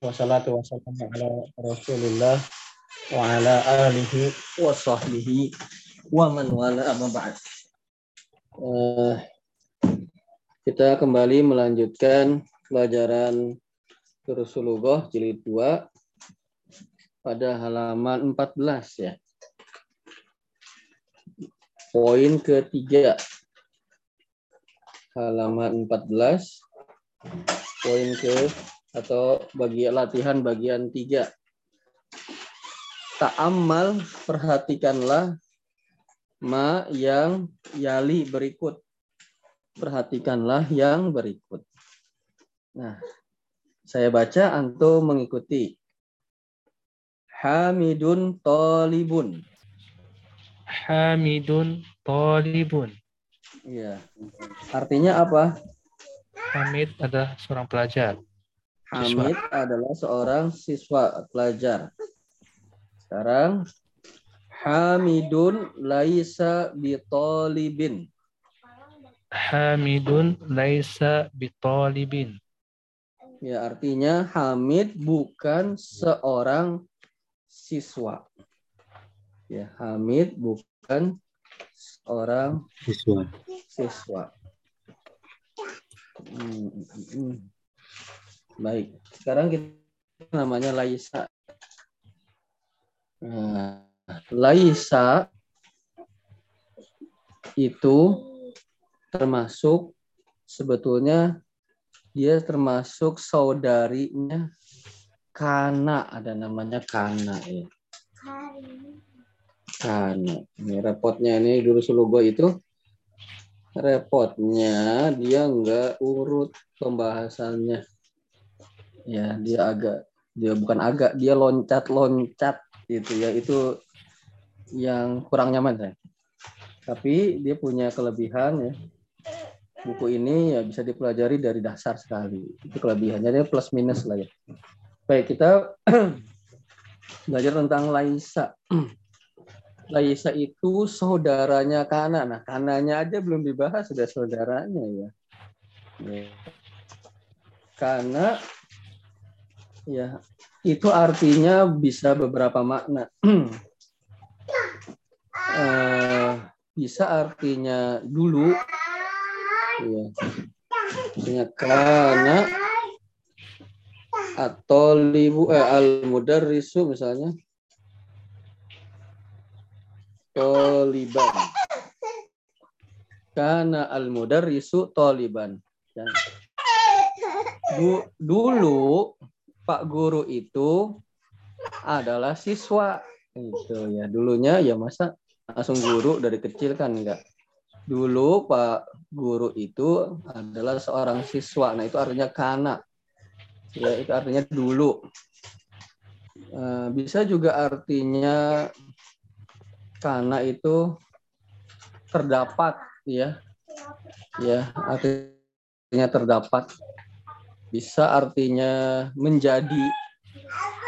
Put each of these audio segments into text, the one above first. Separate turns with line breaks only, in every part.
wassalatu wassalamu ala rasulillah wa ala alihi wa sahbihi wa man wala amma ba'd. Uh, kita kembali melanjutkan pelajaran Rasulullah jilid 2 pada halaman 14 ya. Poin ketiga. Halaman 14 poin ke atau bagi latihan bagian 3. Ta'ammal perhatikanlah ma yang yali berikut. Perhatikanlah yang berikut. Nah, saya baca antum mengikuti. Hamidun tolibun.
Hamidun tolibun.
Iya. Artinya apa?
Hamid adalah seorang pelajar.
Hamid siswa. adalah seorang siswa pelajar. Sekarang Hamidun laisa bitolibin.
Hamidun laisa bitolibin.
Ya, artinya Hamid bukan seorang siswa. Ya, Hamid bukan seorang
siswa.
Siswa. Hmm, hmm, hmm. Baik, sekarang kita namanya Laisa. Nah, Laisa itu termasuk sebetulnya dia termasuk saudarinya Kana ada namanya Kana ya. Kana. Ini repotnya ini dulu Sulugo itu repotnya dia nggak urut pembahasannya. Ya, dia agak dia bukan agak dia loncat-loncat gitu ya. Itu yang kurang nyaman saya. Tapi dia punya kelebihan ya buku ini ya bisa dipelajari dari dasar sekali. Itu kelebihannya dia plus minus lah ya. Baik, kita belajar tentang Laisa. Laisa itu saudaranya Kana. Nah, Kananya aja belum dibahas sudah saudaranya ya. ya. Karena ya itu artinya bisa beberapa makna. uh, bisa artinya dulu. Ya artinya karena atau libu eh, al mudarrisu misalnya. Toliban. Karena al mudarrisu toliban. Ya. Du, dulu pak guru itu adalah siswa itu ya dulunya ya masa langsung guru dari kecil kan enggak dulu pak guru itu adalah seorang siswa. Nah, itu artinya kana. Ya, itu artinya dulu. Eh, bisa juga artinya kana itu terdapat ya. Ya, artinya terdapat. Bisa artinya menjadi.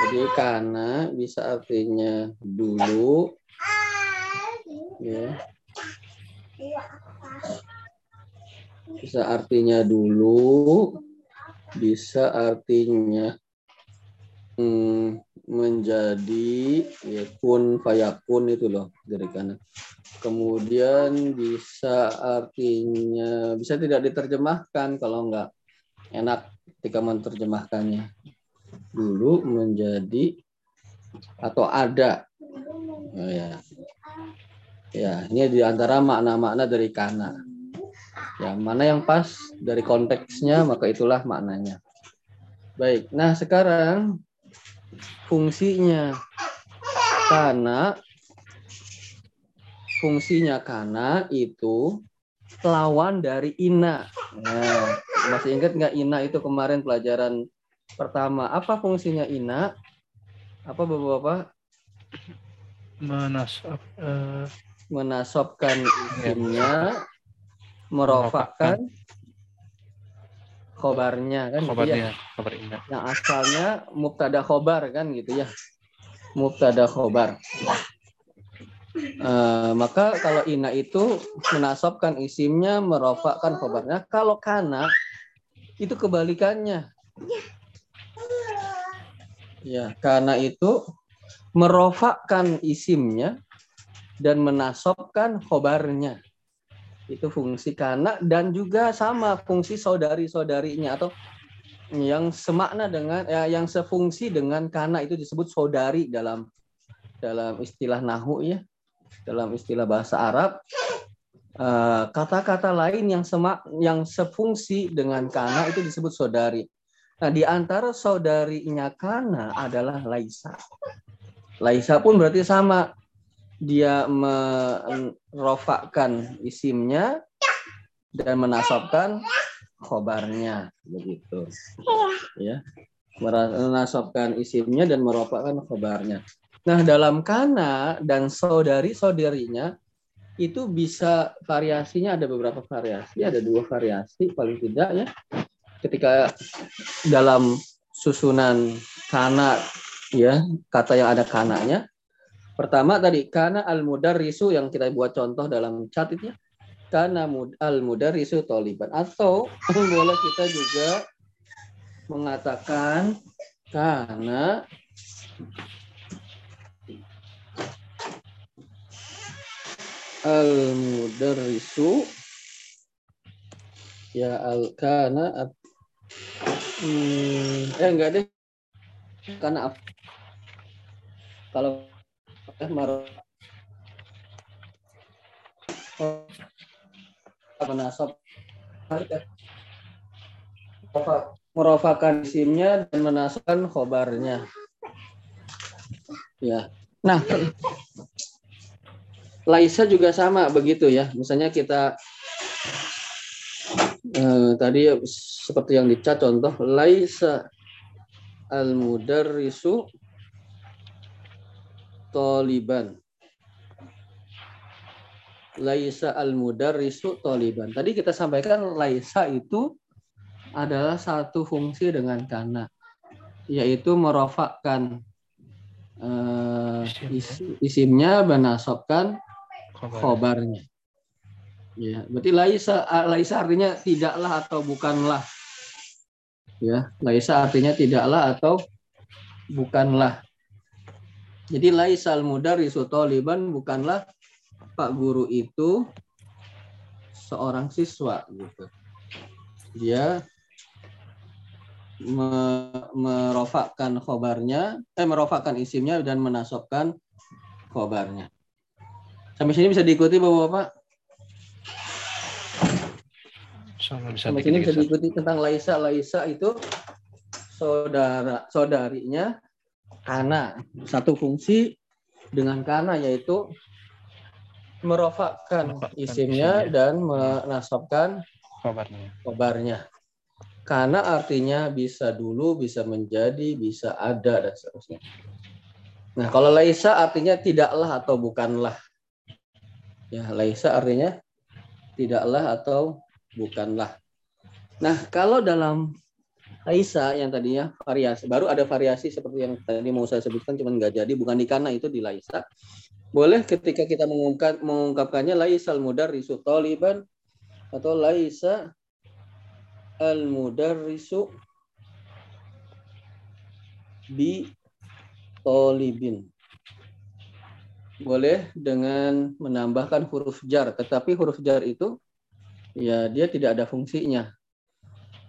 Jadi kana bisa artinya dulu. Ya bisa artinya dulu, bisa artinya hmm, menjadi ya kun fayakun itu loh dari kanan. Kemudian bisa artinya bisa tidak diterjemahkan kalau enggak enak ketika menerjemahkannya. Dulu menjadi atau ada. Oh, ya. Ya, ini di antara makna-makna dari kana. Ya, mana yang pas dari konteksnya maka itulah maknanya. Baik. Nah, sekarang fungsinya karena fungsinya karena itu lawan dari ina. Nah, masih ingat nggak ina itu kemarin pelajaran pertama. Apa fungsinya ina? Apa bapak-bapak?
Menasab, uh...
menasobkan isimnya merofakkan khobarnya kan
khobarnya,
gitu ya.
khobar indah.
Yang asalnya mubtada khobar kan gitu ya. Mubtada khobar. Uh, maka kalau ina itu menasobkan isimnya, merofakkan khobarnya. Kalau kana itu kebalikannya. Ya, karena itu merofakkan isimnya dan menasobkan khobarnya. Itu fungsi kana dan juga sama fungsi saudari-saudarinya atau yang semakna dengan ya, yang sefungsi dengan kana itu disebut saudari dalam dalam istilah nahu ya dalam istilah bahasa Arab eh, kata-kata lain yang semak yang sefungsi dengan kana itu disebut saudari. Nah, di antara saudarinya kana adalah Laisa. Laisa pun berarti sama dia merofakkan isimnya dan menasabkan khobarnya begitu ya menasabkan isimnya dan merofakkan khobarnya nah dalam kana dan saudari saudarinya itu bisa variasinya. Ada beberapa variasi ada dua variasi paling tidak ya. Ketika dalam susunan kana ya kata yang ada kananya. Pertama tadi karena al risu yang kita buat contoh dalam chat itu ya. Karena al risu toliban. Atau boleh kita juga mengatakan karena al risu ya al karena hmm, eh enggak deh karena kalau menasab merofakan isimnya dan menasabkan khobarnya. Ya. Nah, Laisa juga sama begitu ya. Misalnya kita eh, tadi seperti yang dicat contoh Laisa al-mudarrisu toliban. Laisa al-mudarrisu toliban. Tadi kita sampaikan laisa itu adalah satu fungsi dengan kana, yaitu merofakkan uh, is, isimnya menasabkan khobarnya. Ya, berarti laisa laisa artinya tidaklah atau bukanlah. Ya, laisa artinya tidaklah atau bukanlah. Jadi laisal mudarisu taliban bukanlah Pak guru itu seorang siswa gitu. Dia me merofakkan khobarnya, eh merofakkan isimnya dan menasobkan khobarnya. Sampai sini bisa diikuti Bapak-Bapak? Sampai sini bisa diikuti tentang Laisa. Laisa itu saudara saudarinya kana satu fungsi dengan kana yaitu merofakkan isimnya dan menasabkan kabarnya. kabarnya. Karena artinya bisa dulu, bisa menjadi, bisa ada dan seterusnya. Nah, kalau laisa artinya tidaklah atau bukanlah. Ya, laisa artinya tidaklah atau bukanlah. Nah, kalau dalam Laisa yang tadinya variasi baru ada variasi seperti yang tadi mau saya sebutkan cuman nggak jadi bukan di kana itu di Laisa boleh ketika kita mengungkap mengungkapkannya Laisa al risu taliban atau Laisa al risu bi tolibin boleh dengan menambahkan huruf jar tetapi huruf jar itu ya dia tidak ada fungsinya.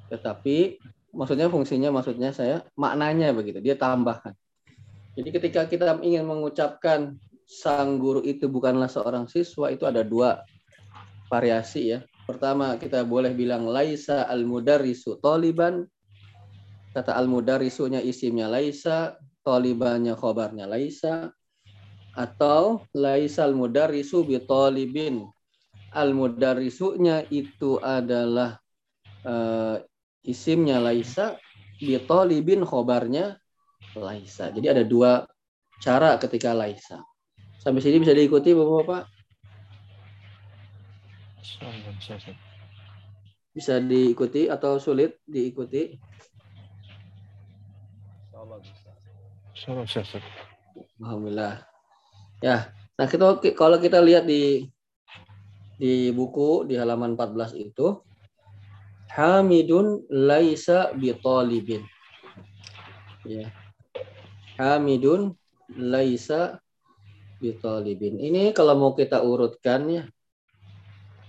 Tetapi maksudnya fungsinya maksudnya saya maknanya begitu dia tambahkan. Jadi ketika kita ingin mengucapkan sang guru itu bukanlah seorang siswa itu ada dua variasi ya. Pertama kita boleh bilang laisa al mudarrisu toliban. Kata al mudarrisunya isimnya laisa tolibannya khobarnya laisa atau laisa al mudarrisu bi tolibin al mudarrisunya itu adalah uh, isimnya Laisa, bitolibin khobarnya Laisa. Jadi ada dua cara ketika Laisa. Sampai sini bisa diikuti Bapak-Bapak? Bisa diikuti atau sulit diikuti? Alhamdulillah. Ya, nah kita kalau kita lihat di di buku di halaman 14 itu Hamidun laisa bitalibin. Ya. Hamidun laisa bitolibin. Ini kalau mau kita urutkan ya,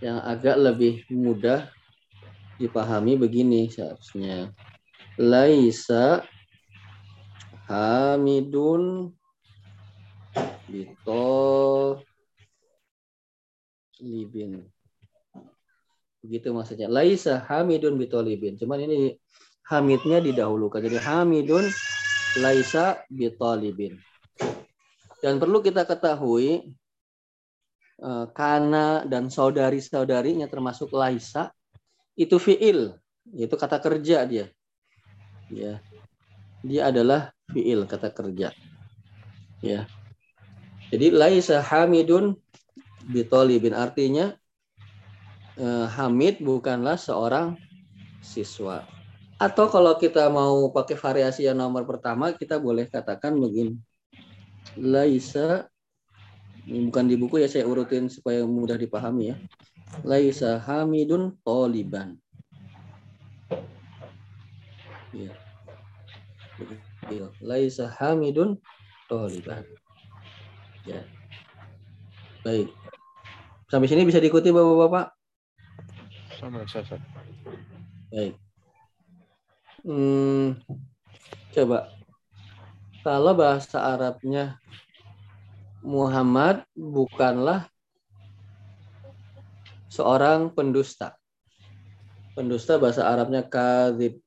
yang agak lebih mudah dipahami begini seharusnya. Laisa Hamidun bitolibin. Begitu maksudnya. Laisa Hamidun bitolibin. Cuman ini Hamidnya didahulukan. Jadi Hamidun laisa bitolibin. Dan perlu kita ketahui eh, Kana dan saudari-saudarinya termasuk Laisa itu fiil, itu kata kerja dia. Ya. Dia adalah fiil kata kerja. Ya. Jadi laisa hamidun bitolibin artinya eh, Hamid bukanlah seorang siswa. Atau kalau kita mau pakai variasi yang nomor pertama, kita boleh katakan begini laisa ini bukan di buku ya saya urutin supaya mudah dipahami ya. Laisa Hamidun Toliban. Ya. Laisa Hamidun Toliban. Ya. Baik. Sampai sini bisa diikuti Bapak-bapak?
Sama Ustaz.
Baik. Hmm, coba kalau bahasa Arabnya Muhammad bukanlah seorang pendusta. Pendusta bahasa Arabnya kadzib.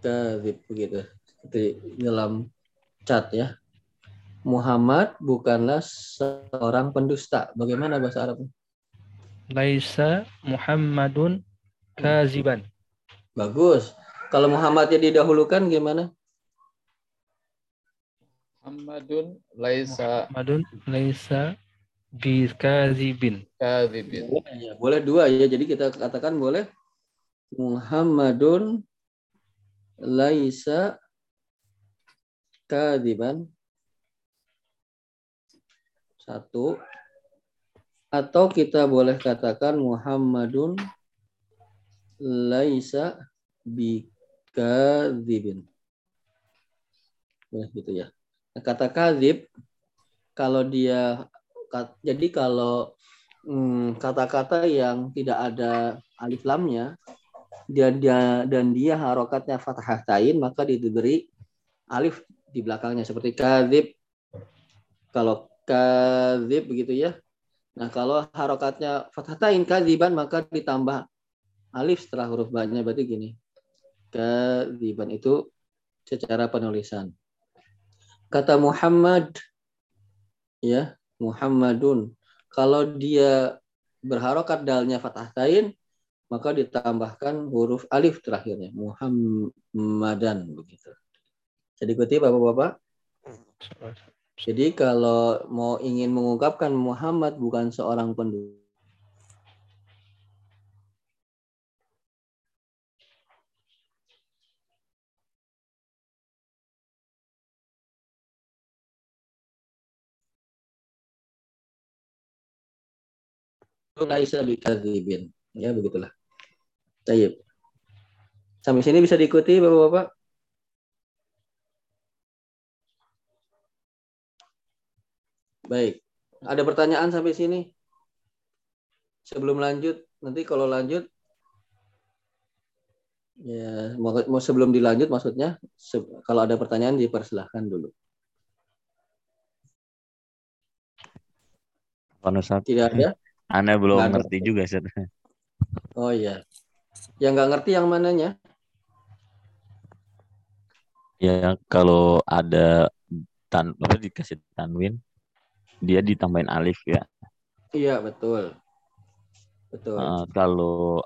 Kadzib begitu. Seperti dalam chat ya. Muhammad bukanlah seorang pendusta. Bagaimana bahasa Arabnya?
Laisa Muhammadun kaziban.
Bagus. Kalau Muhammadnya didahulukan gimana?
Muhammadun laisa
Muhammadun laisa bikazibin.
kadzibin.
Boleh, ya, boleh dua ya. Jadi kita katakan boleh Muhammadun laisa kadiban. Satu. Atau kita boleh katakan Muhammadun laisa bikadzibin. Boleh gitu ya. Nah, kata kadzib kalau dia jadi kalau hmm, kata-kata yang tidak ada alif lamnya dia, dia dan dia harokatnya fathah tain maka diberi alif di belakangnya seperti kadzib kalau kadzib begitu ya nah kalau harokatnya fathah tain kadziban maka ditambah alif setelah huruf ba-nya berarti gini kadziban itu secara penulisan kata Muhammad ya Muhammadun kalau dia berharokat dalnya fathah tain maka ditambahkan huruf alif terakhirnya Muhammadan begitu. Jadi ikuti Bapak-bapak. Jadi kalau mau ingin mengungkapkan Muhammad bukan seorang penduduk laisa bikadzibin. Ya begitulah. Tayyib. Sampai sini bisa diikuti Bapak-bapak? Baik. Ada pertanyaan sampai sini? Sebelum lanjut, nanti kalau lanjut ya mau, mau sebelum dilanjut maksudnya se- kalau ada pertanyaan dipersilahkan dulu.
Ustaz,
Tidak ada?
Anda belum
Nggak ada.
ngerti juga, Ustaz.
Oh iya. Yang nggak ngerti yang mananya?
Ya, kalau ada tan apa dikasih tanwin, dia ditambahin alif ya.
Iya betul. Betul.
Eh, kalau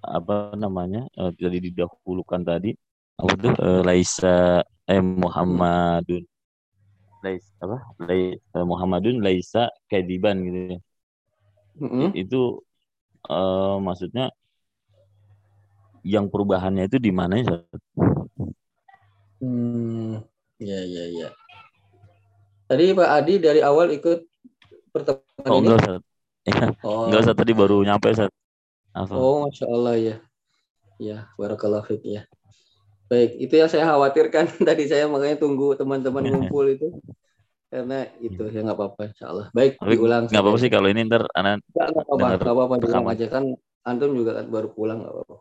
apa namanya? eh, tadi didahulukan tadi apa tuh eh, Laisa eh Muhammadun Lais apa? Lai, eh, Muhammadun Laisa Kadiban gitu ya.
Mm-mm.
Itu eh, maksudnya yang perubahannya itu di mana ya?
Hmm, ya ya ya. Tadi Pak Adi dari awal ikut pertemuan
Oh
ini.
enggak Ustaz. Ya,
Oh,
enggak Ustaz tadi baru nyampe Ustaz.
Oh, masya Allah ya. Ya, barakallahu fiik ya. Baik, itu yang saya khawatirkan tadi saya makanya tunggu teman-teman ngumpul itu karena itu ya nggak apa-apa insya Allah. Baik,
Tapi
diulang.
nggak apa-apa sih kalau ini ntar anak
Nggak apa-apa, nggak apa-apa diulang aja kan antum juga kan baru pulang nggak apa-apa.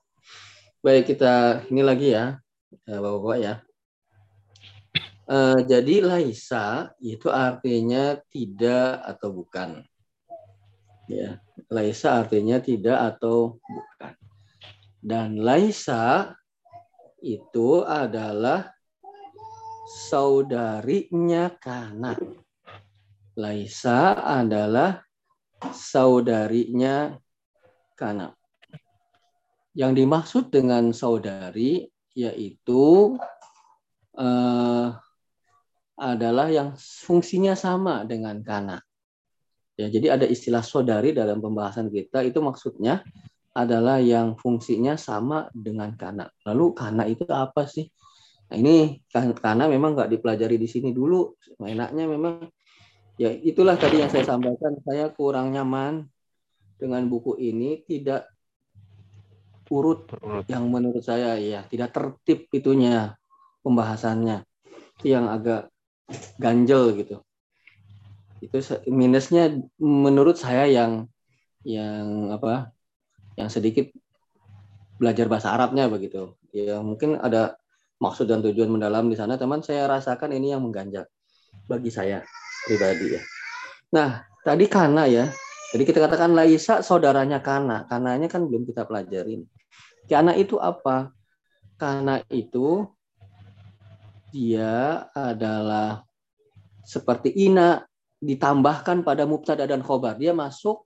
Baik, kita ini lagi ya, ya bapak-bapak ya. Eh, jadi laisa itu artinya tidak atau bukan. Ya, laisa artinya tidak atau bukan. Dan laisa itu adalah saudarinya kana. Laisa adalah saudarinya kana. Yang dimaksud dengan saudari yaitu eh, adalah yang fungsinya sama dengan kana. Ya, jadi ada istilah saudari dalam pembahasan kita itu maksudnya adalah yang fungsinya sama dengan kana. Lalu kana itu apa sih? Nah, ini kan- karena memang nggak dipelajari di sini dulu. Enaknya memang ya itulah tadi yang saya sampaikan. Saya kurang nyaman dengan buku ini tidak urut yang menurut saya ya tidak tertib itunya pembahasannya itu yang agak ganjel gitu itu minusnya menurut saya yang yang apa yang sedikit belajar bahasa Arabnya begitu ya mungkin ada maksud dan tujuan mendalam di sana teman saya rasakan ini yang mengganjal bagi saya pribadi ya nah tadi kana ya jadi kita katakan Laisa saudaranya Kana. Kananya kan belum kita pelajarin. Kana itu apa? Kana itu dia adalah seperti ina ditambahkan pada mubtada dan khobar. Dia masuk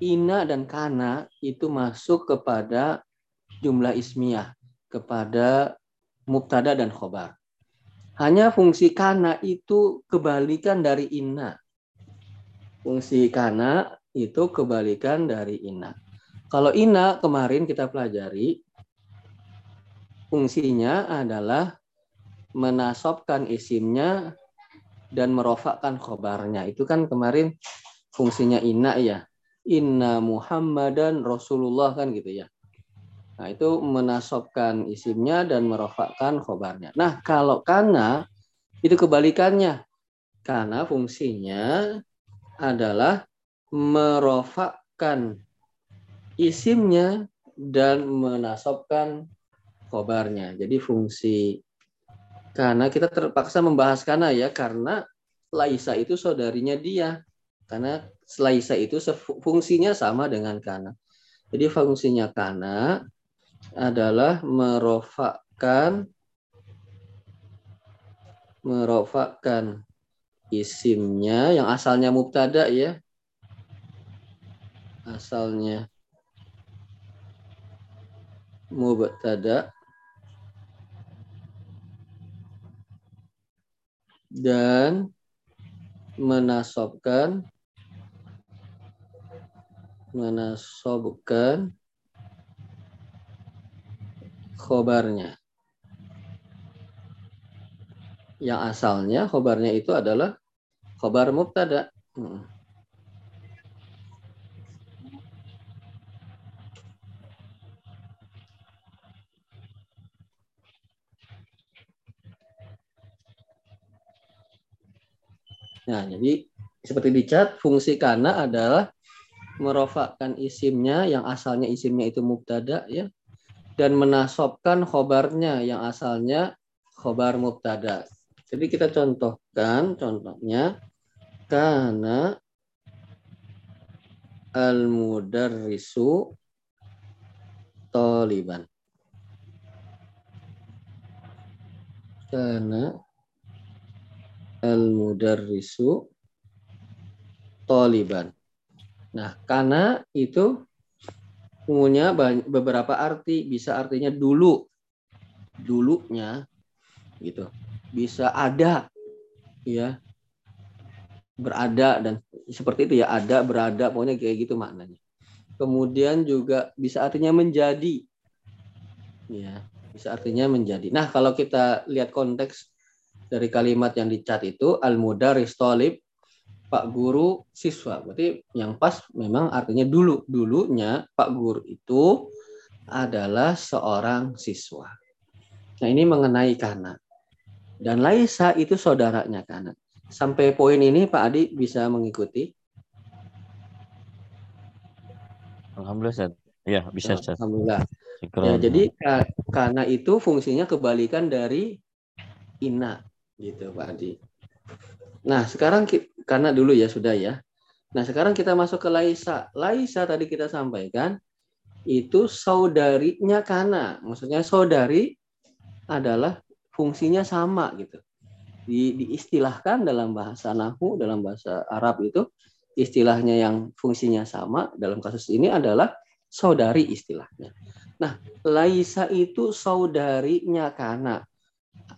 ina dan kana itu masuk kepada jumlah ismiyah, kepada mubtada dan khobar. Hanya fungsi kana itu kebalikan dari inna. Fungsi kana itu kebalikan dari inna. Kalau inna kemarin kita pelajari fungsinya adalah menasobkan isimnya dan merofakkan khobarnya. Itu kan kemarin fungsinya inna ya. Inna Muhammadan Rasulullah kan gitu ya. Nah itu menasobkan isimnya dan merofakkan khobarnya. Nah kalau kana itu kebalikannya. Karena fungsinya adalah merofakkan isimnya dan menasobkan khobarnya. Jadi fungsi karena kita terpaksa membahas karena ya karena Laisa itu saudarinya dia. Karena Laisa itu fungsinya sama dengan kana. Jadi fungsinya kana adalah merofakkan merofakkan isimnya yang asalnya mubtada ya asalnya mubtada dan menasobkan menasobkan khobarnya yang asalnya khobarnya itu adalah khobar mubtada Hmm. Nah, jadi seperti di chat, fungsi kana adalah merofakkan isimnya yang asalnya isimnya itu mubtada ya dan menasobkan khobarnya yang asalnya khobar mubtada. Jadi kita contohkan contohnya kana al mudarrisu taliban. Kana al mudarrisu taliban. Nah, karena itu punya beberapa arti, bisa artinya dulu, dulunya, gitu, bisa ada, ya, berada dan seperti itu ya, ada, berada, pokoknya kayak gitu maknanya. Kemudian juga bisa artinya menjadi, ya, bisa artinya menjadi. Nah, kalau kita lihat konteks dari kalimat yang dicat itu, al-mudaris talib, Pak Guru siswa. Berarti yang pas memang artinya dulu. Dulunya Pak Guru itu adalah seorang siswa. Nah, ini mengenai kana. Dan laisa itu saudaranya kana. Sampai poin ini Pak Adi bisa mengikuti.
Alhamdulillah Ustaz. Ya, bisa Ustaz.
Alhamdulillah. Ya, jadi ka- kana itu fungsinya kebalikan dari ina gitu Pak Adi. Nah, sekarang karena dulu ya sudah ya. Nah, sekarang kita masuk ke Laisa. Laisa tadi kita sampaikan itu saudarinya kana. Maksudnya saudari adalah fungsinya sama gitu. Di, diistilahkan dalam bahasa Nahu, dalam bahasa Arab itu istilahnya yang fungsinya sama dalam kasus ini adalah saudari istilahnya. Nah, Laisa itu saudarinya kana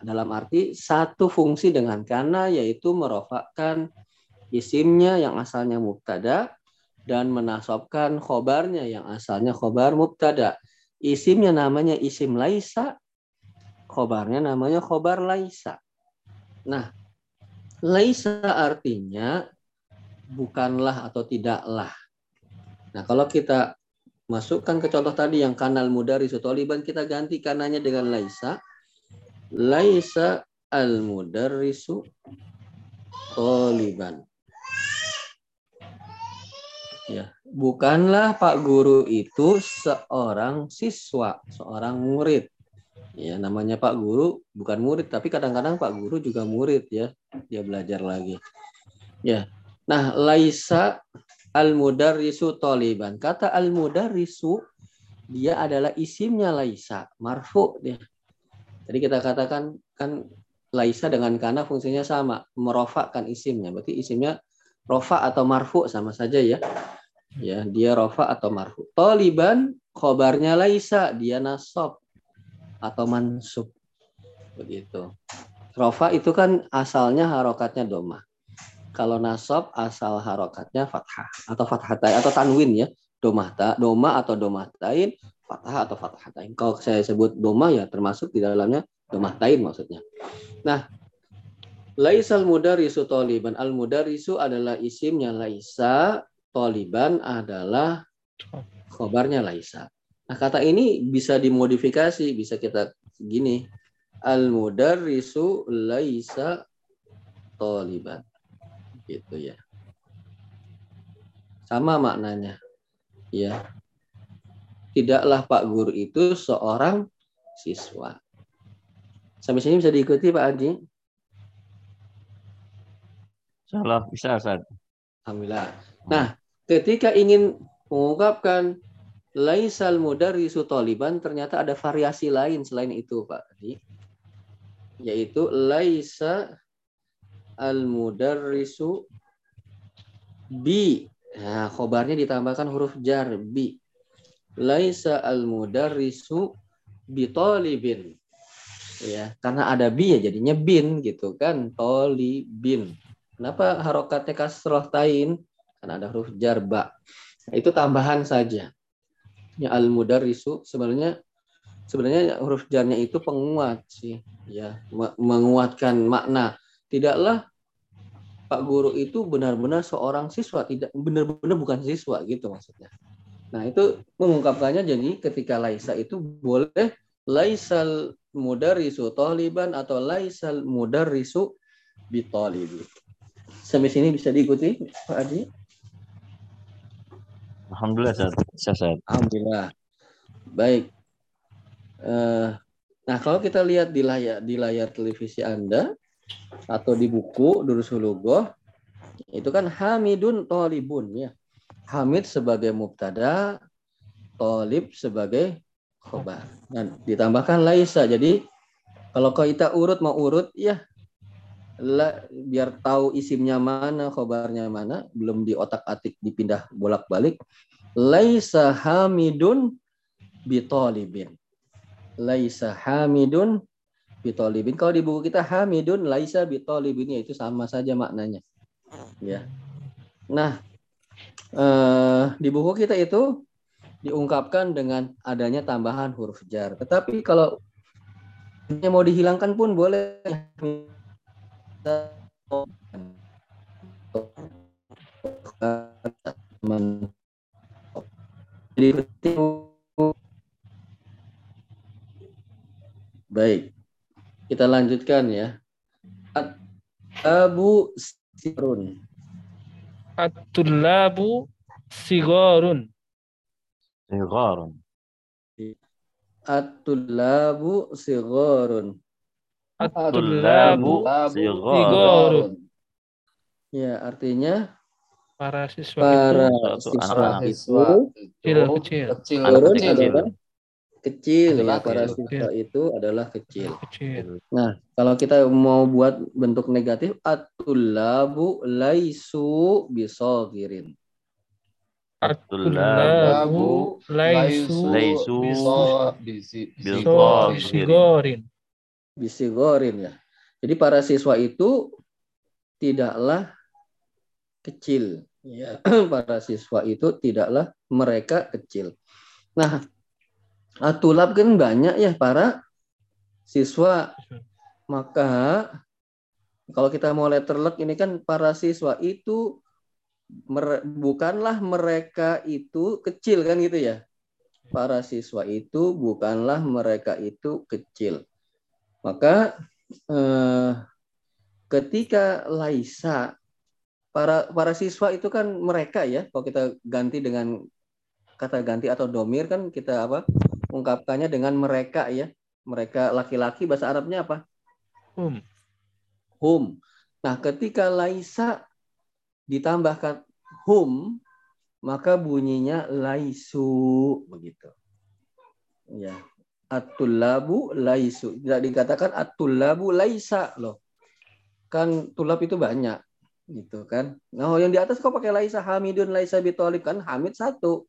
dalam arti satu fungsi dengan kana yaitu merofakkan isimnya yang asalnya mubtada dan menasobkan khobarnya yang asalnya khobar mubtada. Isimnya namanya isim laisa, khobarnya namanya khobar laisa. Nah, laisa artinya bukanlah atau tidaklah. Nah, kalau kita masukkan ke contoh tadi yang kanal mudari toliban kita ganti kanannya dengan laisa. Laisa al mudarrisu toliban. Ya, bukanlah Pak Guru itu seorang siswa, seorang murid. Ya, namanya Pak Guru bukan murid, tapi kadang-kadang Pak Guru juga murid ya. Dia belajar lagi. Ya. Nah, laisa al-mudarrisu toliban. Kata al-mudarrisu dia adalah isimnya laisa, marfu dia. Jadi kita katakan kan laisa dengan kana fungsinya sama, merofakkan isimnya. Berarti isimnya rofa atau marfu sama saja ya. Ya, dia rofa atau marfu. Toliban khobarnya laisa, dia nasab atau mansub. Begitu. Rofa itu kan asalnya harokatnya domah. Kalau nasab asal harokatnya fathah atau fathatain atau tanwin ya. Domah ta, doma atau domah tain, fathah atau fathatain. Kalau saya sebut doma ya termasuk di dalamnya domah tain maksudnya. Nah, Laisal mudarisu toliban. Al mudarisu adalah isimnya laisa, toliban adalah khobarnya laisa. Nah, kata ini bisa dimodifikasi, bisa kita gini. Al mudarrisu laisa toliban. Gitu ya. Sama maknanya. Ya. Tidaklah Pak Guru itu seorang siswa. Sampai sini bisa diikuti Pak Adi?
Salah bisa Ustaz.
Alhamdulillah. Nah, ketika ingin mengungkapkan laisal mudarrisu taliban ternyata ada variasi lain selain itu, Pak. Adi. Yaitu laisa al mudarrisu bi. Nah, khobarnya ditambahkan huruf jar bi. Laisa al mudarrisu bi talibin. Ya, karena ada bi ya jadinya bin gitu kan, tolibin. Kenapa harokatnya kasroh tain? Karena ada huruf jar ba. Nah, itu tambahan saja. Ya al mudarrisu sebenarnya sebenarnya huruf jarnya itu penguat sih, ya, me- menguatkan makna. Tidaklah Pak guru itu benar-benar seorang siswa, tidak benar-benar bukan siswa gitu maksudnya. Nah, itu mengungkapkannya jadi ketika laisa itu boleh laisal mudarrisu taliban atau laisal mudarrisu bitalibi. Sampai sini bisa diikuti Pak Adi?
Alhamdulillah Ustaz. Bisa Ustaz.
Alhamdulillah. Baik. Eh, nah, kalau kita lihat di layar di layar televisi Anda atau di buku Durusul Lughah, itu kan Hamidun Tolibun ya. Hamid sebagai mubtada, Tolib sebagai khobar. Dan ditambahkan laisa. Jadi kalau kita urut mau urut ya la, biar tahu isimnya mana, khobarnya mana, belum di otak atik dipindah bolak-balik. Laisa hamidun bitolibin. Laisa hamidun bitolibin. Kalau di buku kita hamidun laisa bitolibin ya itu sama saja maknanya. Ya. Nah, di buku kita itu diungkapkan dengan adanya tambahan huruf jar. Tetapi kalau ini mau dihilangkan pun boleh. Baik. Kita lanjutkan ya. Abu sirun.
At-tullabu sigorun.
Sigharun.
At-tullabu sigharun.
At-tullabu
Sigharun.
Ya, artinya
para siswa
para
Satu
siswa itu
Siswa
Kecil,
itu
kecil.
kecil,
Anak kecil.
Kecil ya para
kecil.
siswa itu adalah kecil.
kecil.
Nah, kalau kita mau buat bentuk negatif at-tullabu laisu bisagirin.
At-tullabu laisu
laisu
bisigorin.
Bisigorin ya. Jadi para siswa itu tidaklah kecil ya. para siswa itu tidaklah mereka kecil. Nah, atulab kan banyak ya para siswa. Maka kalau kita mau letterlek ini kan para siswa itu mere- bukanlah mereka itu kecil kan gitu ya. Para siswa itu bukanlah mereka itu kecil. Maka eh, ketika Laisa para para siswa itu kan mereka ya. Kalau kita ganti dengan kata ganti atau domir kan kita apa ungkapkannya dengan mereka ya. Mereka laki-laki bahasa Arabnya apa?
Um.
hum. Nah, ketika laisa ditambahkan hum, maka bunyinya laisu begitu. Ya. At-tullabu laisu. Tidak dikatakan at-tullabu laisa loh. Kan tulab itu banyak gitu kan. Nah, yang di atas kok pakai laisa Hamidun laisa bitolib kan Hamid satu.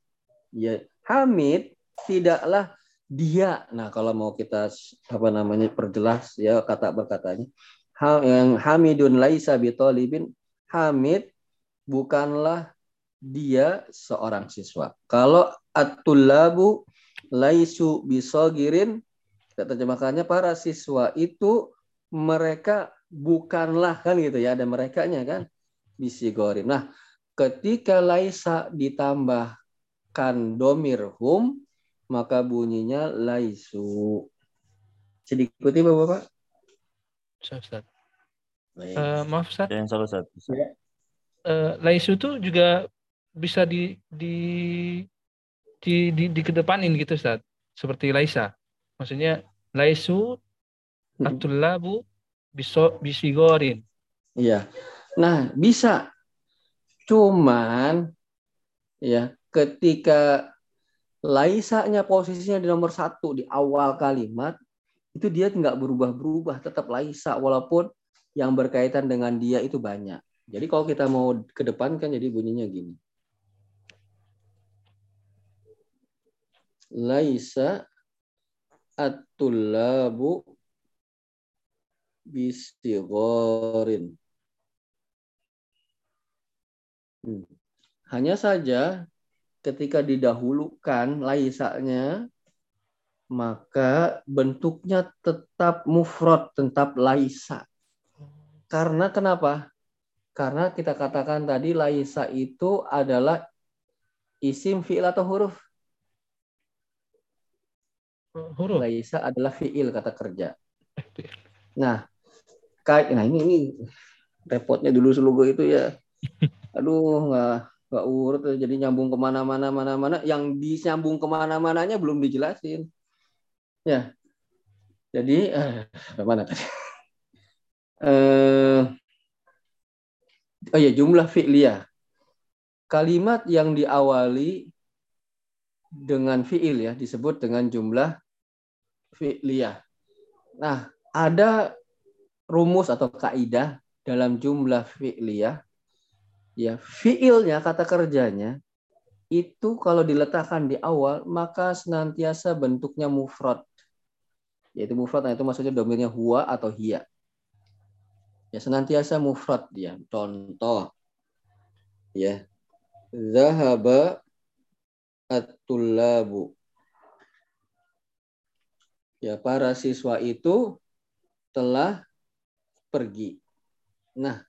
Ya, Hamid tidaklah dia. Nah, kalau mau kita apa namanya perjelas ya kata berkatanya yang Hamidun laisa bitolibin Hamid bukanlah dia seorang siswa. Kalau at-tullabu laisu bisogirin terjemahkannya para siswa itu mereka bukanlah kan gitu ya ada merekanya kan bisigorin. Nah, ketika laisa ditambahkan domir hum maka bunyinya laisu. Sedikit Bapak-bapak.
Ustaz. Eh, maaf Ustaz,
Yang salah satu.
Eh, laisu itu juga bisa di di di di, dikedepanin gitu Ustaz. Seperti laisa. Maksudnya laisu at-tullabu biso bisigorin.
Iya. Nah, bisa. Cuman ya ketika laisanya posisinya di nomor satu di awal kalimat itu dia nggak berubah-berubah tetap laisa walaupun yang berkaitan dengan dia itu banyak. Jadi kalau kita mau ke depan kan jadi bunyinya gini. Laisa at-tullabu. Hmm. Hanya saja ketika didahulukan laisanya maka bentuknya tetap mufrad, tetap laisa. Karena kenapa? Karena kita katakan tadi laisa itu adalah isim fi'il atau huruf.
Huruf.
Laisa adalah fi'il kata kerja. Nah, kayak nah ini ini repotnya dulu selugo itu ya. Aduh, nggak nggak urut jadi nyambung ke mana-mana mana-mana. Yang disambung ke mana-mananya belum dijelasin. Ya, jadi eh, mana tadi? Eh, oh ya jumlah fi'liyah. Kalimat yang diawali dengan fi'il ya disebut dengan jumlah fi'liyah. Nah, ada rumus atau kaidah dalam jumlah fi'liyah. Ya, fi'ilnya kata kerjanya itu kalau diletakkan di awal maka senantiasa bentuknya mufrad. Yaitu mufrad nah itu maksudnya domirnya huwa atau hiya. Ya, senantiasa mufrad dia. Contoh ya. Zahaba at-tullabu. Ya, para siswa itu telah pergi. Nah,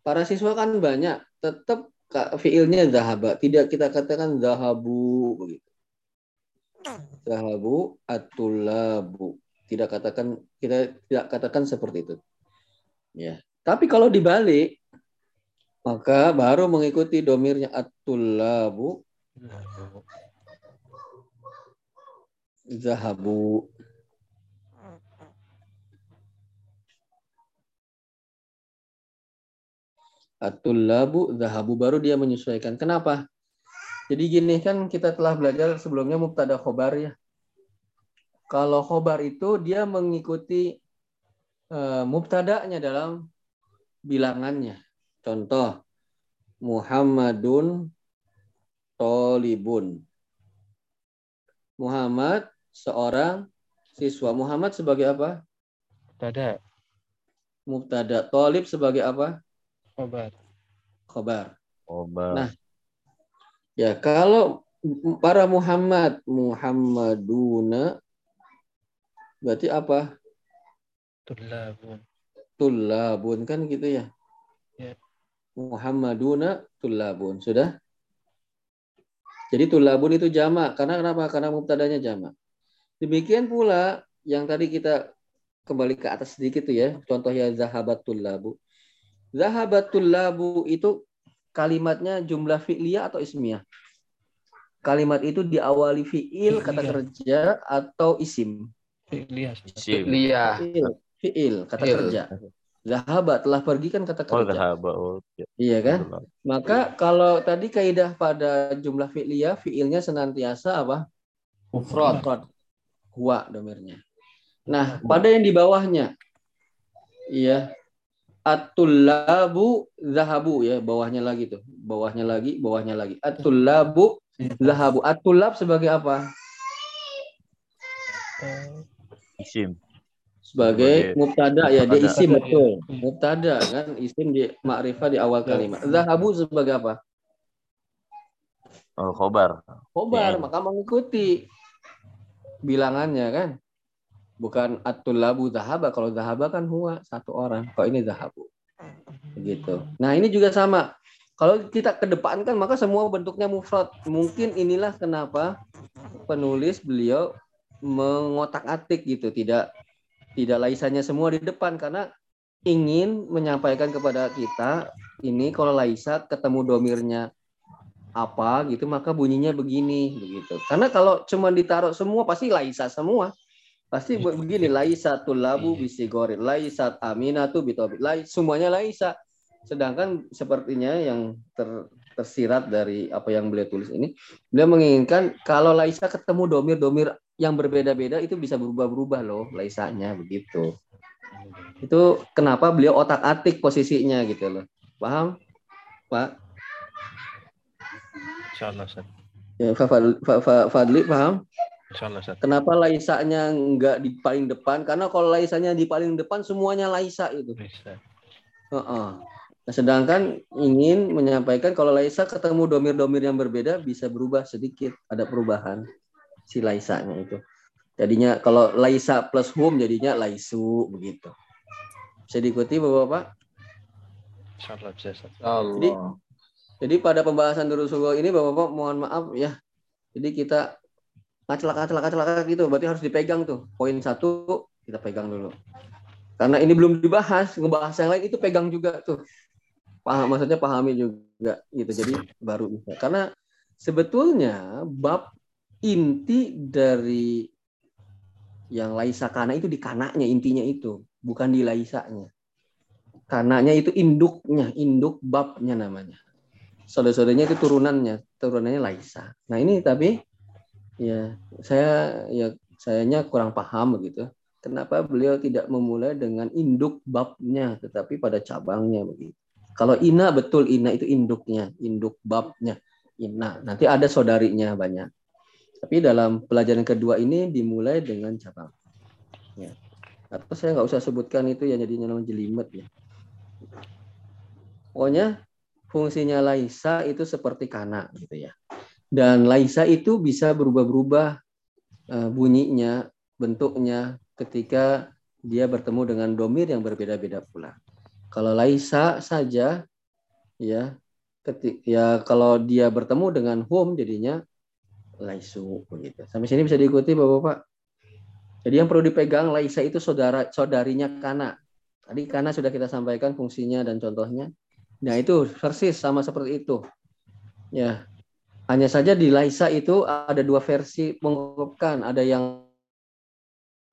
para siswa kan banyak, tetap fiilnya zahaba, tidak kita katakan zahabu begitu. Zahabu at-tullabu. tidak katakan kita tidak katakan seperti itu. Ya. Tapi kalau dibalik maka baru mengikuti domirnya at-tullabu zahabu at-tullabu zahabu baru dia menyesuaikan. Kenapa? Jadi gini kan kita telah belajar sebelumnya mubtada khobar ya. Kalau khobar itu dia mengikuti uh, mubtada'nya dalam bilangannya. Contoh Muhammadun tolibun. Muhammad seorang siswa. Muhammad sebagai apa?
Mubtada.
Mubtada. Tolib sebagai apa?
Khobar.
Khobar.
Obat.
Nah, Ya, kalau para Muhammad, Muhammaduna berarti apa?
Tullabun.
Tullabun kan gitu ya?
Ya.
Muhammaduna tullabun. Sudah? Jadi tullabun itu jamak. Karena kenapa? Karena mubtadanya jamak. Demikian pula yang tadi kita kembali ke atas sedikit tuh ya. Contoh ya zahabat tullabu. Zahabat tullabu itu kalimatnya jumlah fi'liyah atau ismiyah? Kalimat itu diawali fi'il, kata
Fi'liyah.
kerja, atau isim?
Lihat.
Isim.
Liyah.
Fi'il, fi'il kata
Fi'il.
kerja. Zahaba telah pergi kan kata
Oh,
kerja.
zahaba. Oh, ya.
Iya kan? Maka kalau tadi kaidah pada jumlah fi'liyah, fi'ilnya senantiasa apa?
Mufrad.
Huwa domirnya. Nah, pada yang di bawahnya. Iya. At-tullabu zahabu ya, bawahnya lagi tuh. Bawahnya lagi, bawahnya lagi. At-tullabu zahabu. At-tullab sebagai apa?
Isim.
Sebagai mubtada ya, dia isim betul. Mubtada kan, isim di ma'rifah di awal kalimat. Zahabu sebagai apa?
Oh, khobar.
Khobar,
Ya.
maka mengikuti bilangannya kan. Bukan at-tullabu zahaba. Kalau zahaba kan huwa satu orang. Kalau ini zahabu. Begitu. Nah, ini juga sama. Kalau kita kedepankan maka semua bentuknya mufrad. Mungkin inilah kenapa penulis beliau mengotak-atik gitu, tidak tidak laisanya semua di depan karena ingin menyampaikan kepada kita ini kalau laisa ketemu domirnya apa gitu maka bunyinya begini begitu. Karena kalau cuma ditaruh semua pasti laisa semua. Pasti be- begini laisa tulabu bisigori, laisa aminatu bitobit, lai semuanya laisa. Sedangkan sepertinya yang ter- tersirat dari apa yang beliau tulis ini, beliau menginginkan kalau laisa ketemu domir-domir yang berbeda-beda itu bisa berubah-berubah loh laisanya begitu. Itu kenapa beliau otak-atik posisinya gitu loh. Paham? Pak?
Insyaallah Ustaz.
Ya, Fa- Fa- Fa- Fa- Fadli paham?
Insyaallah Ustaz.
Kenapa laisanya nggak di paling depan? Karena kalau laisanya di paling depan semuanya laisa itu.
Bisa.
Heeh. Nah, sedangkan ingin menyampaikan kalau laisa ketemu domir-domir yang berbeda bisa berubah sedikit, ada perubahan si laisanya itu. Jadinya kalau laisa plus hum jadinya laisu begitu. Bisa diikuti Bapak-bapak?
Insyaallah bisa Ustaz.
Allah.
Jadi pada pembahasan Durusullah ini Bapak-bapak mohon maaf ya. Jadi kita ngaclak ngaclak ngaclak gitu berarti harus dipegang tuh. Poin satu kita pegang dulu. Karena ini belum dibahas, ngebahas yang lain itu pegang juga tuh. Paham maksudnya pahami juga gitu. Jadi baru bisa. Karena sebetulnya bab inti dari yang laisa kana itu di kanaknya intinya itu, bukan di laisanya. Kanaknya itu induknya, induk babnya namanya saudara-saudaranya itu turunannya, turunannya Laisa. Nah ini tapi ya saya ya sayanya kurang paham begitu. Kenapa beliau tidak memulai dengan induk babnya, tetapi pada cabangnya begitu. Kalau ina betul ina itu induknya, induk babnya ina. Nanti ada saudarinya banyak. Tapi dalam pelajaran kedua ini dimulai dengan cabang. Ya. Atau saya nggak usah sebutkan itu ya jadinya jelimet ya. Pokoknya fungsinya laisa itu seperti kana gitu ya. Dan laisa itu bisa berubah-berubah eh, bunyinya, bentuknya ketika dia bertemu dengan domir yang berbeda-beda pula. Kalau laisa saja ya ketik ya kalau dia bertemu dengan hum jadinya laisu begitu. Sampai sini bisa diikuti Bapak-bapak? Jadi yang perlu dipegang Laisa itu saudara saudarinya Kana. Tadi Kana sudah kita sampaikan fungsinya dan contohnya. Nah, itu persis sama seperti itu. Ya. Hanya saja di Laisa itu ada dua versi mengungkapkan, ada yang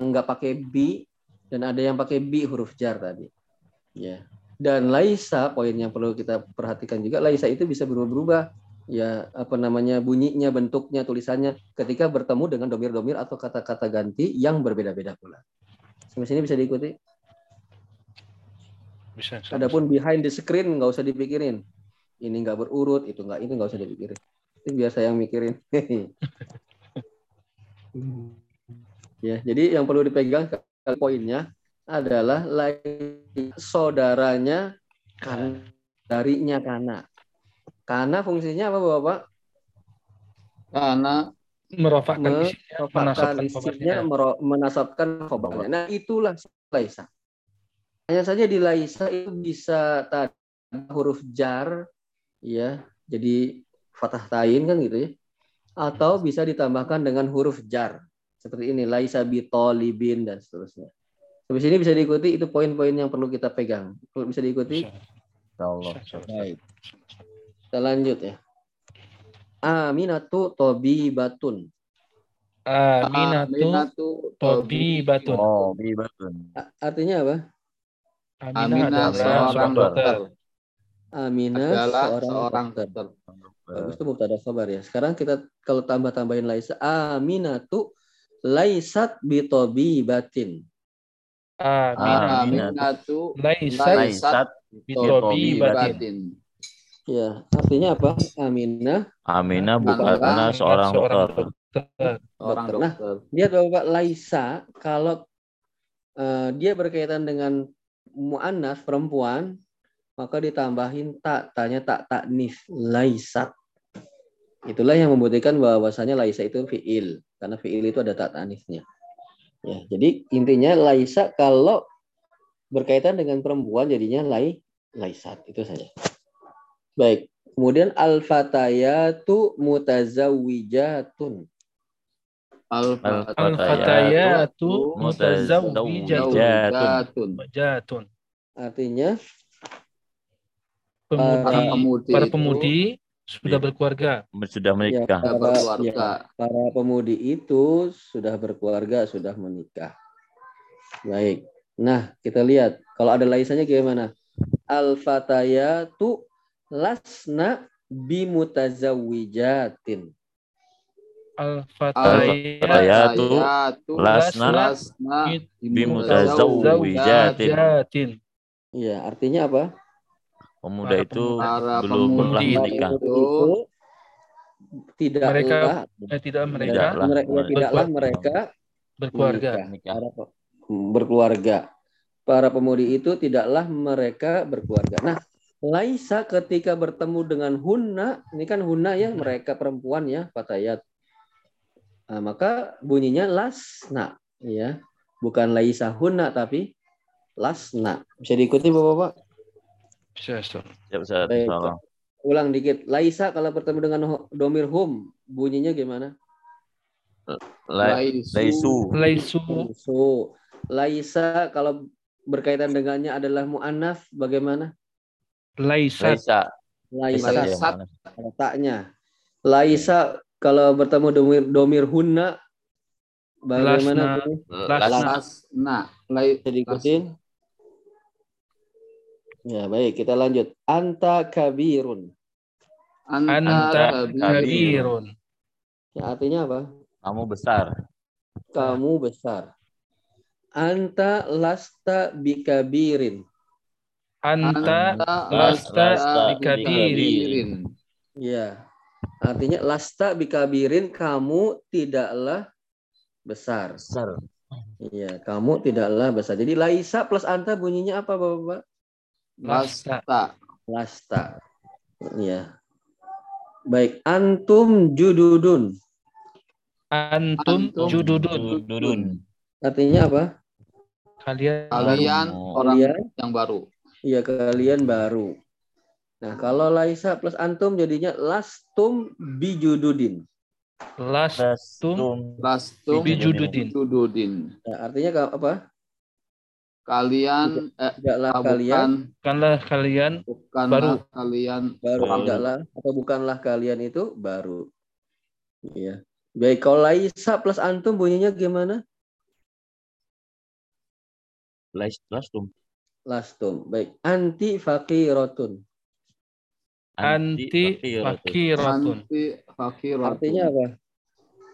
nggak pakai bi dan ada yang pakai bi huruf jar tadi. Ya. Dan Laisa poin yang perlu kita perhatikan juga Laisa itu bisa berubah-ubah ya apa namanya bunyinya, bentuknya, tulisannya ketika bertemu dengan domir-domir atau kata-kata ganti yang berbeda-beda pula. Sampai sini bisa diikuti.
Bisa. bisa.
Adapun behind the screen nggak usah dipikirin. Ini nggak berurut, itu nggak itu nggak usah dipikirin. Itu biar saya yang mikirin. ya, jadi yang perlu dipegang poinnya adalah saudaranya kan darinya karena. Karena fungsinya apa Bapak?
Karena
merofakkan isinya,
Merofakkan
menasabkan
isinya, menasabkan khobarnya. Nah, itulah Laisa. Hanya saja di Laisa itu bisa tadi huruf jar ya, jadi fathah tain kan gitu ya. Atau bisa ditambahkan dengan huruf jar. Seperti ini, Laisa bitolibin dan seterusnya. Sampai sini bisa diikuti itu poin-poin yang perlu kita pegang. Perlu bisa diikuti?
Insyaallah.
Baik. Kita lanjut ya. Aminatu tobibatun.
Aminatu
Aminatu
Tobibatun.
Oh, bibatun.
A- Artinya apa?
Aminah
seorang
seorang dokter.
Aminah
adalah
seorang,
seorang
dokter.
dokter.
Bagus itu mubtada khabar ya. Sekarang kita kalau tambah-tambahin laisa Aminatu laisat bitobibatin.
Aminah.
Aminatu
Laisat bitobibatin.
batin.
Ya, artinya apa? Aminah.
Aminah
Bukanlah
seorang
seorang
dokter.
dokter.
Orang
Dokter. Nah. Lihat Bapak laisa kalau eh, dia berkaitan dengan muannas perempuan maka ditambahin tak tanya tak taknis laisat. Itulah yang membuktikan bahwasanya laisa itu fiil karena fiil itu ada tak tanisnya. Ya, jadi intinya laisa kalau berkaitan dengan perempuan jadinya lai laisat itu saja. Baik. Kemudian al-fatayatu mutazawwijatun.
Al-fatayatu
mutazawwijatun.
mutazawwijatun. Jatun.
Artinya
Para
Pemudi,
pemudi,
para
itu
pemudi sudah berkeluarga.
Sudah menikah.
sudah
para, ya, para pemudi itu sudah berkeluarga, sudah menikah. Baik. Nah, kita lihat kalau ada laisanya gimana? Al-fatayatu lasna bimutazawwijatin.
Al-fatayatu
Al-fatayatu
Al-fatayatu
lasna
lasna
bimutazawwijatin.
Jatin.
Iya, artinya apa?
Pemuda
Para
itu
Para
belum pernah
pemudi
menikah.
itu
tidaklah
Mereka- Eh, tidak mereka
Tidaklah.
mereka, tidaklah mereka
berkeluarga.
menikah. Berkeluarga. Para pemudi itu tidaklah mereka berkeluarga. Nah, Laisa ketika bertemu dengan Hunna, ini kan Hunna ya, mereka perempuan ya, Fatayat. Nah, maka bunyinya lasna, ya. Bukan Laisa Hunna tapi lasna. Bisa diikuti Bapak-bapak?
Bisa, Ustaz.
Ya, Ustaz.
Baik. Ulang dikit. Laisa kalau bertemu dengan domir hum, bunyinya gimana?
La- Laisu.
Laisu
So, Laisa kalau berkaitan dengannya adalah mu'annas, bagaimana?
Laisa.
Laisa
Laisa.
Laisat.
letaknya. Laisa kalau bertemu domir domir hunna bagaimana?
Lasna. Lasna.
Lasna. Lai-
Bisa diikutin? Ya, baik, kita lanjut. Anta kabirun.
anta
Anta
kabirun.
Ya, artinya apa?
Kamu besar.
Kamu besar. Anta lasta bikabirin.
Anta
lasta
lasta
bikabirin.
Ya. Artinya lasta bikabirin kamu tidaklah besar.
Besar.
Iya, kamu tidaklah besar. Jadi laisa plus anta bunyinya apa, Bapak?
Lasta.
Lasta.
Iya. Baik, antum jududun.
Antum
Antum
jududun.
Dudun.
Artinya apa?
Kalian
Kalian orang
Kalian,
yang baru.
iya kalian baru. Nah, kalau laisa plus antum jadinya lastum bijududin.
lastum
Lastum
bijududin.
jududin.
Nah, artinya apa?
Kalian eh,
Tidaklah
ah,
kalian
bukan
Bukanlah kalian
bukanlah
baru.
kalian
baru tidaklah atau bukanlah kalian itu baru. Iya. Baik, kalau laisa plus antum bunyinya gimana?
Lais lastum.
Lastum. Baik. Anti fakirotun.
anti fakiratun.
anti fakiratun.
Artinya apa?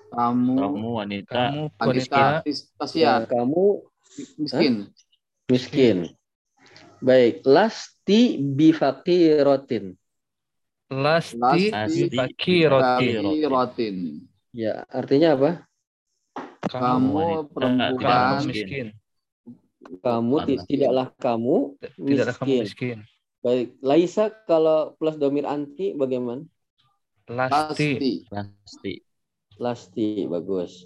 Kamu
Kamu wanita
Kamu
wanita
wanita
Ya, kamu
miskin.
Miskin. Baik. Lasti bifakirotin.
lasti
Lasti.
Fakiratin.
Ya, artinya apa?
Kamu
wanita,
perempuan
kamu
miskin.
miskin.
Kamu ti-
Miskin.
tidaklah kamu
Tidaklah kamu
miskin.
miskin.
Baik. Laisa kalau plus domir anti bagaimana?
Lasti.
Lasti.
Lasti bagus.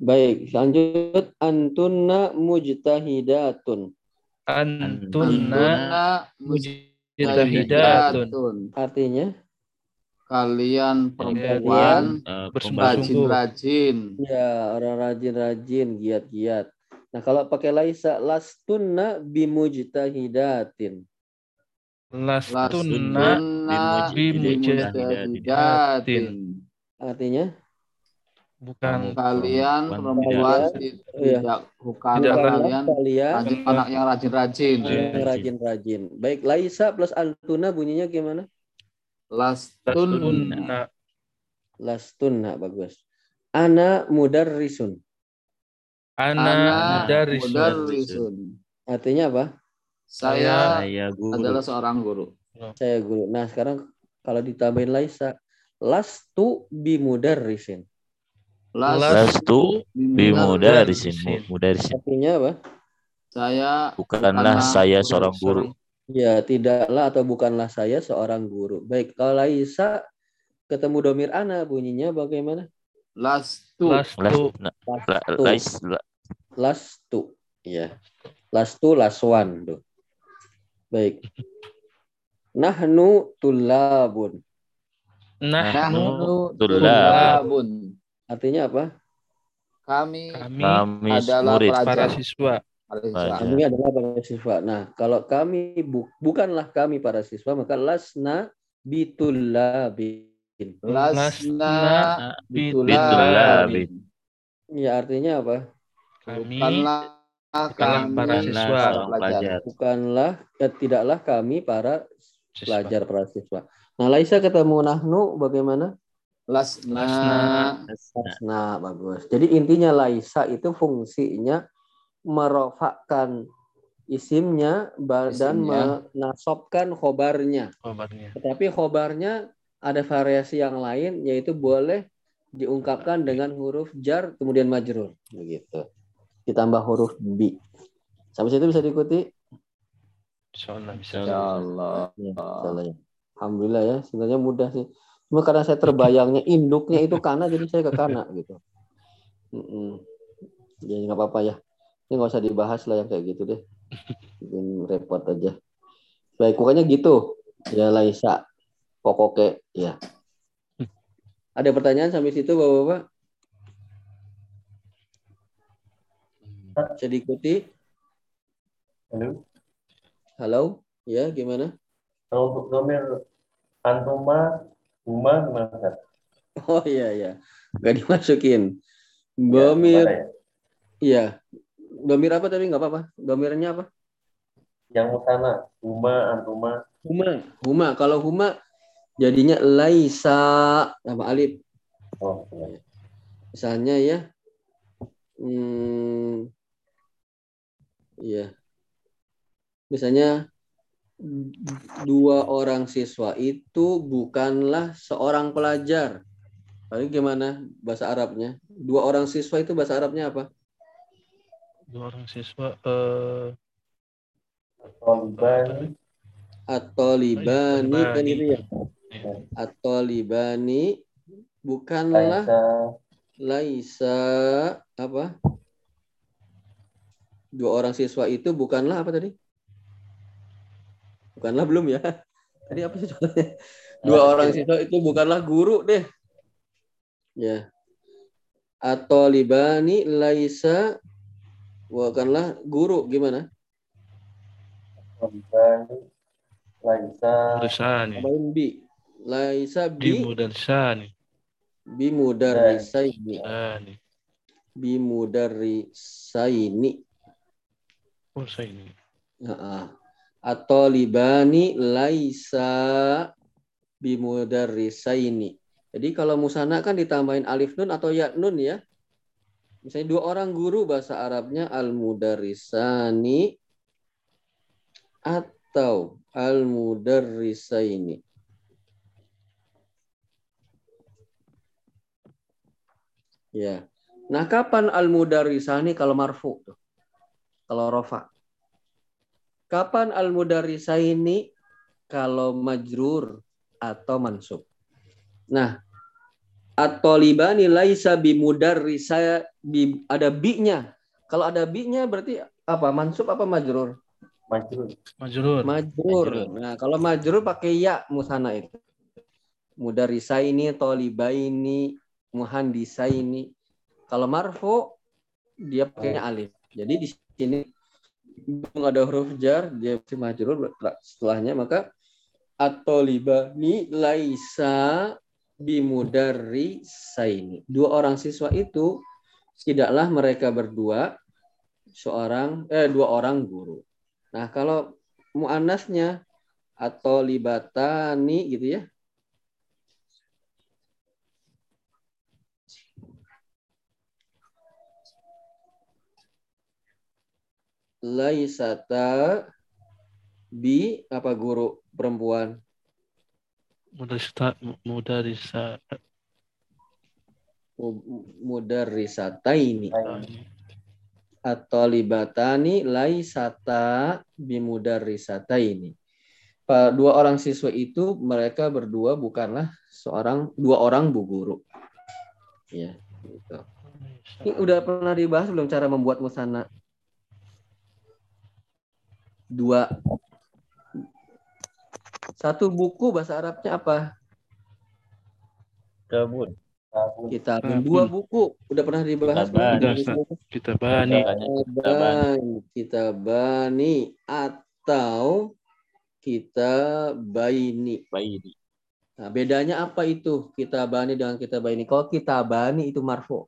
Baik, lanjut antunna mujtahidatun.
Antunna mujahidatun.
Artinya
Kalian perempuan
Eh,
bersungguh-sungguh.
rajin-rajin.
ya orang rajin-rajin, giat-giat. Nah, kalau pakai laisa lastunna bimujtahidatin.
Lastunna bimujahidatin.
Artinya
bukan
Kalian
Perempuan
tidak.
ti-
Iya.
tidak bukan kalian
kalian
rajin, anak yang rajin-rajin.
Yang rajin-rajin. Baik, laisa plus antuna bunyinya gimana?
Lastun
Lastunna
Lastunna bagus. Ana mudarrisun.
ana
anak
dari
mudarrisun.
Artinya apa?
Saya
Saya guru.
adalah seorang guru.
Saya guru. Nah, sekarang kalau ditambahin laisa, lastu bimudarrisin.
Lastu Bimuda di sini. Muda di sini.
Artinya apa?
Saya
Bukanlah saya seorang guru.
Ya, tidaklah atau bukanlah saya seorang guru. Baik, kalau Laisa ketemu domir ana bunyinya bagaimana?
lastu
Las,
lastu
na- la-
Lastu.
lais, la-
Lastu. Ya. Lastu laswan tuh. Baik. Nahnu tulabun.
nahnu
Nahnu
tulab.
tulabun.
Artinya apa?
Kami
kami
adalah
murid.
pelajar.
para siswa
mahasiswa.
Kami adalah para siswa. Nah, kalau kami bu- bukanlah kami para siswa, maka lasna bitulabin.
Lasna
bitulabin.
Ya, artinya apa?
kami
Bukanlah kami
para siswa.
pelajar.
Bukanlah, eh, tidaklah kami para
siswa.
pelajar para siswa. Nah, Laisa ketemu Nahnu bagaimana?
Lasna
Nah, bagus. Jadi intinya Laisa itu fungsinya merofakkan isimnya ba- dan
Isimnya.
menasobkan khobarnya.
kabarnya
Tetapi khobarnya ada variasi yang lain, yaitu boleh diungkapkan dengan huruf jar kemudian majrur, begitu. Ditambah huruf bi. Sampai situ bisa diikuti?
insyaallah bisa
Insyaallah.
Ya, insyaallah ya. Alhamdulillah ya, sebenarnya mudah sih. Cuma karena saya terbayangnya induknya itu kana, jadi saya ke kana gitu. Mm-mm. Ya nggak apa-apa ya. Ini nggak usah dibahas lah yang kayak gitu deh. Bikin repot aja. Baik, pokoknya gitu. Ya Laisa. Pokoknya ya. Ada pertanyaan sampai situ Bapak-bapak? Bisa diikuti?
Halo.
Halo? Ya, gimana?
Kalau untuk domir antuma, huma Ustaz?
Oh iya iya. Gak dimasukin. Domir,
ya?
iya. Domir apa tadi? Nggak apa-apa. Domirnya apa?
Yang utama, huma, antuma,
Huma. Huma. Kalau huma jadinya laisa sama alif.
oh, iya.
Misalnya ya. Hmm, iya. Misalnya dua orang siswa itu bukanlah seorang pelajar. Lalu gimana bahasa Arabnya? Dua orang siswa itu bahasa Arabnya apa?
dua orang siswa eh
Taliban,
Atau libani kan itu ya? Atau libani bukanlah
Laisa,
laisa apa? Dua orang siswa itu bukanlah apa tadi? Bukanlah belum ya? Tadi apa sih soalnya? Dua orang siswa itu bukanlah guru deh. Ya, atau libani laisa bukanlah guru gimana?
Talibani Laisa
Mudarisani.
Tambahin bi. Laisa bi
mudarisani.
bi mudarrisaini.
Sani.
Bi mudarrisaini.
Oh, saya ini.
Heeh. Atau libani laisa bi mudarrisaini. Jadi kalau musana kan ditambahin alif nun atau ya nun ya. Misalnya dua orang guru bahasa Arabnya al mudarrisani atau al mudarrisaini. Ya. Nah, kapan al mudarrisani kalau marfu tuh? Kalau rofa. Kapan al mudarrisaini kalau majrur atau mansub? Nah, at-talibani laisa bimudarrisa bi ada bi-nya. Kalau ada bi-nya berarti apa? Mansub apa majrur?
Majrur.
Majrur.
Majrur. Nah, kalau majrur pakai ya musana itu. Mudarrisaini, talibaini, muhandisaini. Kalau marfu dia pakainya alif. Jadi di sini belum ada huruf jar, dia masih majrur setelahnya maka at-talibani laisa bimudarrisaini. Dua orang siswa itu tidaklah mereka berdua seorang eh dua orang guru. Nah, kalau muannasnya atau libatani gitu ya. Laisata bi apa guru perempuan?
Mudarista. Mudarisa.
Mudarrisataini
Sani.
atau libatani laisata bimudarrisataini. Pa- Dua orang siswa itu mereka berdua bukanlah seorang dua orang bu guru. Ya, gitu. Ini udah pernah dibahas belum cara membuat musana? Dua. Satu buku bahasa Arabnya apa?
Kabun.
Tabun.
Kita
Tabun.
dua buku. Udah pernah dibahas
Kitabani.
belum?
Kita bani.
Kitabani. Kitabani atau kita baini.
Bayi.
Nah, bedanya apa itu kitabani dengan kitabani? Kalau kitabani itu marfu.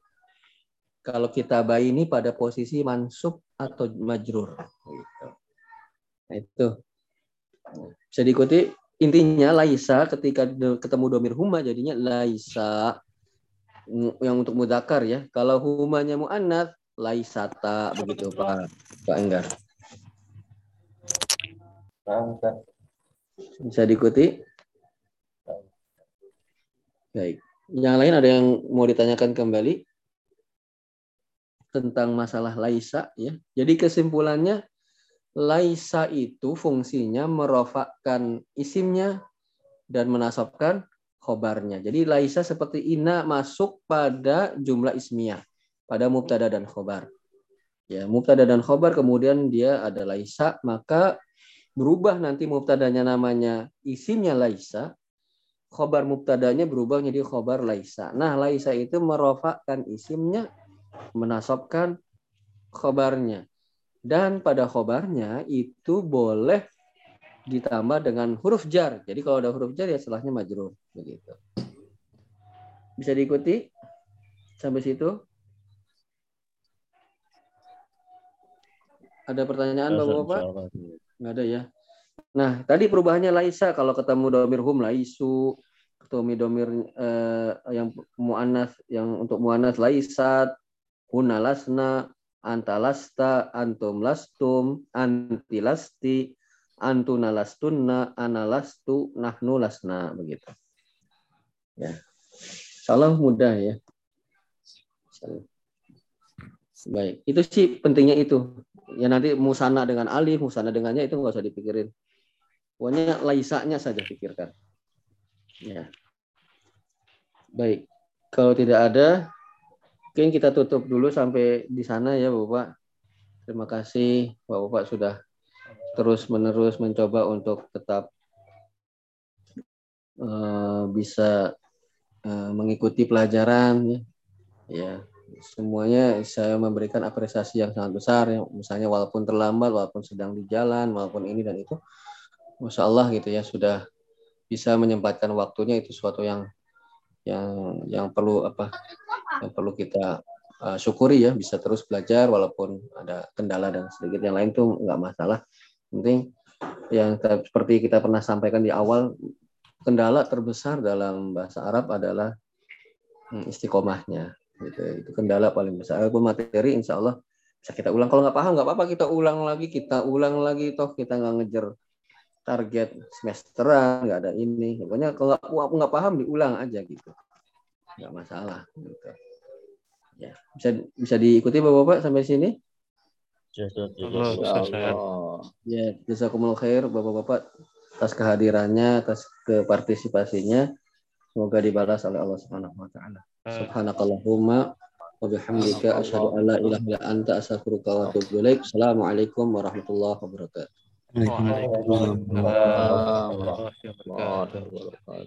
Kalau kitabani pada posisi mansub atau majrur. Gitu. Nah, itu. Bisa diikuti intinya laisa ketika ketemu domir huma jadinya laisa yang untuk mudakar ya. Kalau humanya muannats laisata begitu Pak Pak Enggar. Bisa diikuti? Baik. Yang lain ada yang mau ditanyakan kembali tentang masalah laisa ya. Jadi kesimpulannya laisa itu fungsinya merofakkan isimnya dan menasabkan khobarnya. Jadi laisa seperti ina masuk pada jumlah ismiyah, pada mubtada dan khobar. Ya, mubtada dan khobar kemudian dia ada laisa, maka berubah nanti mubtadanya namanya isimnya laisa, khobar mubtadanya berubah menjadi khobar laisa. Nah, laisa itu merofakkan isimnya, menasabkan khobarnya. Dan pada khobarnya itu boleh ditambah dengan huruf jar. Jadi kalau ada huruf jar ya setelahnya majrur begitu. Bisa diikuti sampai situ? Ada pertanyaan Bapak-bapak? Nggak ada ya. Nah, tadi perubahannya laisa kalau ketemu domir hum laisu, ketemu domir eh, yang muannas yang untuk muannas laisat, huna lasna, anta lasta, antum lastum, anti lasti, antuna lastunna, ana lastu, nahnu lasna begitu. Ya. Salah mudah ya. Baik, itu sih pentingnya itu. Ya nanti musana dengan alif, musana dengannya itu nggak usah dipikirin. Pokoknya laisanya saja pikirkan. Ya. Baik. Kalau tidak ada, mungkin kita tutup dulu sampai di sana ya Bapak. Terima kasih Bapak-Bapak sudah terus-menerus mencoba untuk tetap eh, bisa eh, mengikuti pelajaran ya. Ya, semuanya saya memberikan apresiasi yang sangat besar ya misalnya walaupun terlambat walaupun sedang di jalan walaupun ini dan itu masya Allah gitu ya sudah bisa menyempatkan waktunya itu suatu yang yang yang perlu apa yang perlu kita uh, syukuri ya bisa terus belajar walaupun ada kendala dan sedikit yang lain tuh nggak masalah. Penting yang seperti kita pernah sampaikan di awal kendala terbesar dalam bahasa Arab adalah hmm, istiqomahnya gitu itu kendala paling besar. Walaupun materi insya Allah bisa kita ulang. Kalau nggak paham nggak apa-apa. Kita ulang lagi kita ulang lagi toh kita nggak ngejar target semesteran nggak ada ini. Pokoknya kalau nggak nggak paham diulang aja gitu. Nggak masalah gitu. Ya bisa bisa diikuti bapak-bapak sampai sini.
Allah.
ya jazakumullah khair bapak-bapak atas kehadirannya atas kepartisipasinya. Semoga dibalas oleh Allah Subhanahu wa taala.
Eh,
subhanakallahumma wa bihamdika asyhadu an la ilaha illa anta astaghfiruka wa atubu ilaik. Assalamualaikum warahmatullahi wabarakatuh
Waalaikumsalam warahmatullahi wabarakatuh.
Allah.